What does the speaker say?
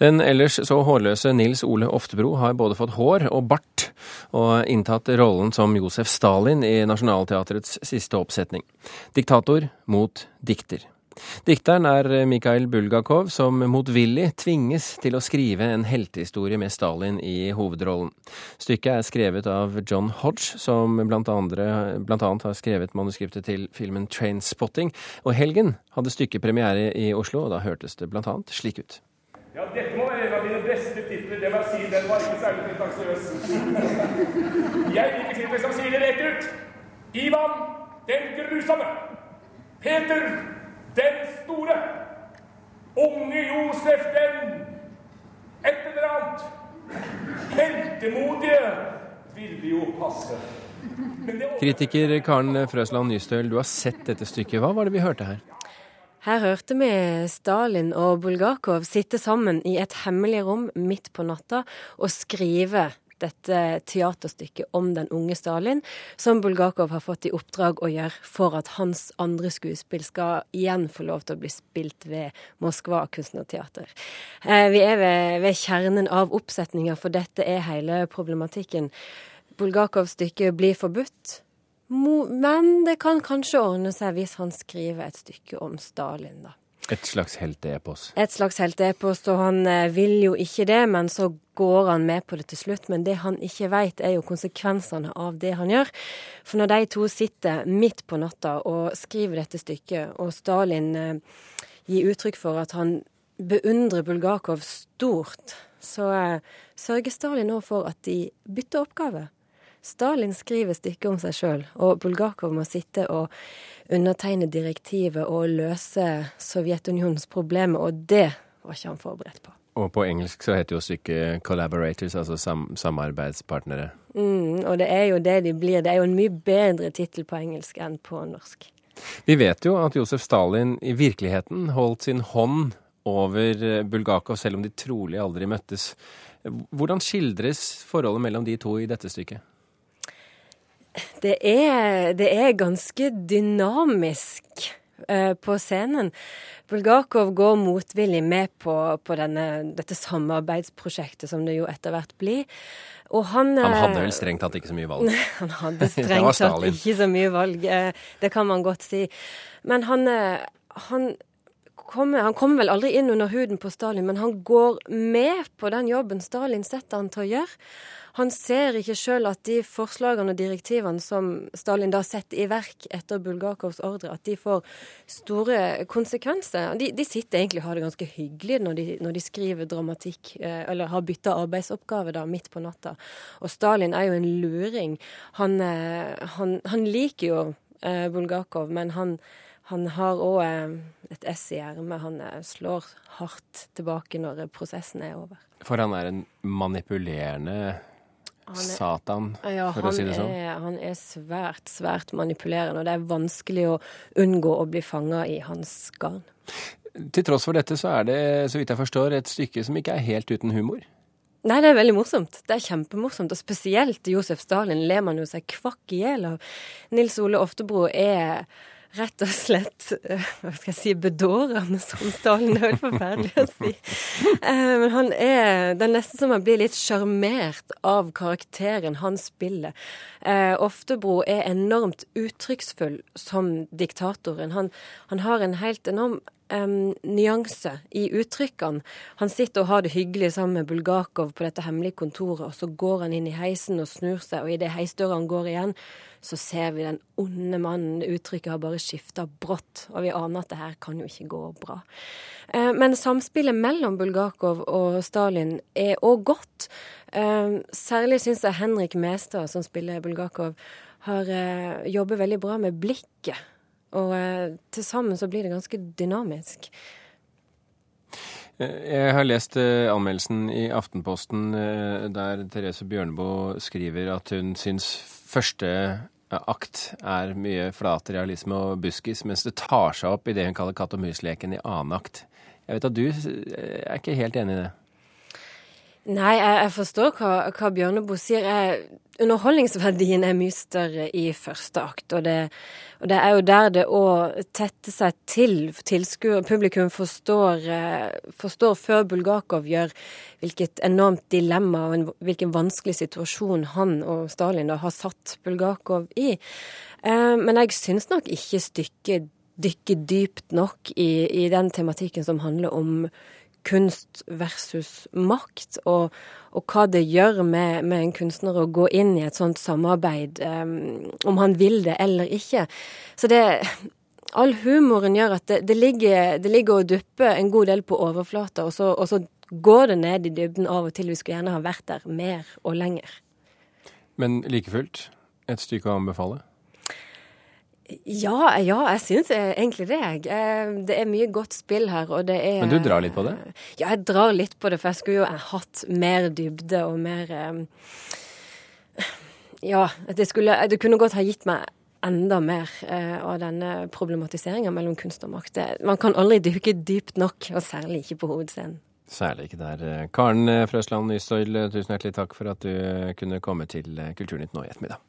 Den ellers så hårløse Nils Ole Oftebro har både fått hår og bart, og inntatt rollen som Josef Stalin i Nationaltheatrets siste oppsetning. Diktator mot dikter. Dikteren er Mikhail Bulgakov, som motvillig tvinges til å skrive en heltehistorie med Stalin i hovedrollen. Stykket er skrevet av John Hodge, som blant, andre, blant annet har skrevet manuskriptet til filmen Trainspotting. Og helgen hadde stykket premiere i Oslo, og da hørtes det blant annet slik ut. Ja, dette må være en av mine beste titler. Det må jeg si, den var ikke særlig pretensiøs. Jeg liker titler som sier det rett ut. Ivan den grusomme. Peter den store. Unge Josef den et eller annet. Heltemodige ville jo passe. Kritiker Karen Frøsland Nystøl, du har sett dette stykket. Hva var det vi hørte her? Her hørte vi Stalin og Bulgakov sitte sammen i et hemmelig rom midt på natta og skrive dette teaterstykket om den unge Stalin, som Bulgakov har fått i oppdrag å gjøre for at hans andre skuespill skal igjen få lov til å bli spilt ved Moskva kunstnerteater. Eh, vi er ved, ved kjernen av oppsetninga, for dette er hele problematikken. Bulgakovs stykke blir forbudt. Men det kan kanskje ordne seg hvis han skriver et stykke om Stalin, da. Et slags helteepos? Et slags helteepos, og han eh, vil jo ikke det, men så går han med på det til slutt. Men det han ikke veit, er jo konsekvensene av det han gjør. For når de to sitter midt på natta og skriver dette stykket, og Stalin eh, gir uttrykk for at han beundrer Bulgakov stort, så eh, sørger Stalin nå for at de bytter oppgave. Stalin skriver stykket om seg sjøl, og Bulgakov må sitte og undertegne direktivet og løse Sovjetunionens problemer, og det var ikke han forberedt på. Og på engelsk så heter jo stykket 'collaborators', altså sam samarbeidspartnere. Mm, og det er jo det de blir. Det er jo en mye bedre tittel på engelsk enn på norsk. Vi vet jo at Josef Stalin i virkeligheten holdt sin hånd over Bulgakov, selv om de trolig aldri møttes. Hvordan skildres forholdet mellom de to i dette stykket? Det er, det er ganske dynamisk eh, på scenen. Bulgakov går motvillig med på, på denne, dette samarbeidsprosjektet, som det jo etter hvert blir. Han, han, hadde eh, vel strengt tatt ikke så mye valg? han hadde strengt tatt ikke så mye valg, eh, det kan man godt si. Men han, han kommer, han kommer vel aldri inn under huden på Stalin, men han går med på den jobben Stalin setter han til å gjøre. Han ser ikke sjøl at de forslagene og direktivene som Stalin da setter i verk etter Bulgakovs ordre, at de får store konsekvenser. De, de sitter egentlig og har det ganske hyggelig når de, når de skriver dramatikk, eh, eller har bytta arbeidsoppgave da midt på natta. Og Stalin er jo en luring. Han, eh, han, han liker jo eh, Bulgakov, men han han har òg et ess i ermet. Han slår hardt tilbake når prosessen er over. For han er en manipulerende er, Satan, ja, for å si det sånn? Er, han er svært, svært manipulerende, og det er vanskelig å unngå å bli fanga i hans garn. Til tross for dette så er det, så vidt jeg forstår, et stykke som ikke er helt uten humor? Nei, det er veldig morsomt. Det er kjempemorsomt. Og spesielt Josef Stalin ler man jo seg kvakk i hjel av. Nils Ole Oftebro er rett og slett eh, hva skal jeg si, bedårende som Stalin. Det er helt forferdelig å si. Eh, men han er Det er nesten som han blir litt sjarmert av karakteren han spiller. Eh, Oftebro er enormt uttrykksfull som diktatoren. Han, han har en helt enorm um, nyanse i uttrykkene. Han sitter og har det hyggelig sammen med Bulgakov på dette hemmelige kontoret, og så går han inn i heisen og snur seg, og idet heisdøra går igjen, så ser vi den onde mannen. Uttrykket har bare skifta brått, og vi aner at det her kan jo ikke gå bra. Uh, men samspillet mellom Bulgakov og Stalin er òg godt. Uh, særlig syns jeg Henrik Mestad, som spiller Bulgakov, har uh, jobber veldig bra med blikket. Og eh, til sammen så blir det ganske dynamisk. Eh, jeg har lest eh, anmeldelsen i Aftenposten eh, der Therese Bjørneboe skriver at hun syns første akt er mye flat realisme og buskis, mens det tar seg opp i det hun kaller katt og mus-leken i annen akt. Jeg vet at du er ikke helt enig i det? Nei, jeg, jeg forstår hva, hva Bjørneboe sier. Jeg, underholdningsverdien er mye større i første akt. Og det, og det er jo der det å tette seg til tilskuer, publikum forstår, eh, forstår, før Bulgakov gjør hvilket enormt dilemma og en, hvilken vanskelig situasjon han og Stalin da har satt Bulgakov i. Eh, men jeg syns nok ikke stykket dykker dypt nok i, i den tematikken som handler om kunst versus makt, og, og hva det gjør med, med, en kunstner å gå inn i et sånt samarbeid, um, om han vil det eller ikke. Så det All humoren gjør at det, det, ligger, det ligger og dupper en god del på overflata, og så, og så går det ned i dybden av og til. Vi skulle gjerne ha vært der mer og lenger. Men like fullt, et stykke å anbefale? Ja, ja jeg syns egentlig det. Jeg. det er mye godt spill her, og det er Men du drar litt på det? Ja, jeg drar litt på det, for jeg skulle jo hatt mer dybde og mer eh, Ja, det, skulle, det kunne godt ha gitt meg enda mer eh, av denne problematiseringa mellom kunst og makt. Man kan aldri dykke dypt nok, og særlig ikke på hovedscenen. Særlig ikke der. Karen Frøsland Nystøyl, tusen hjertelig takk for at du kunne komme til Kulturnytt nå i ettermiddag.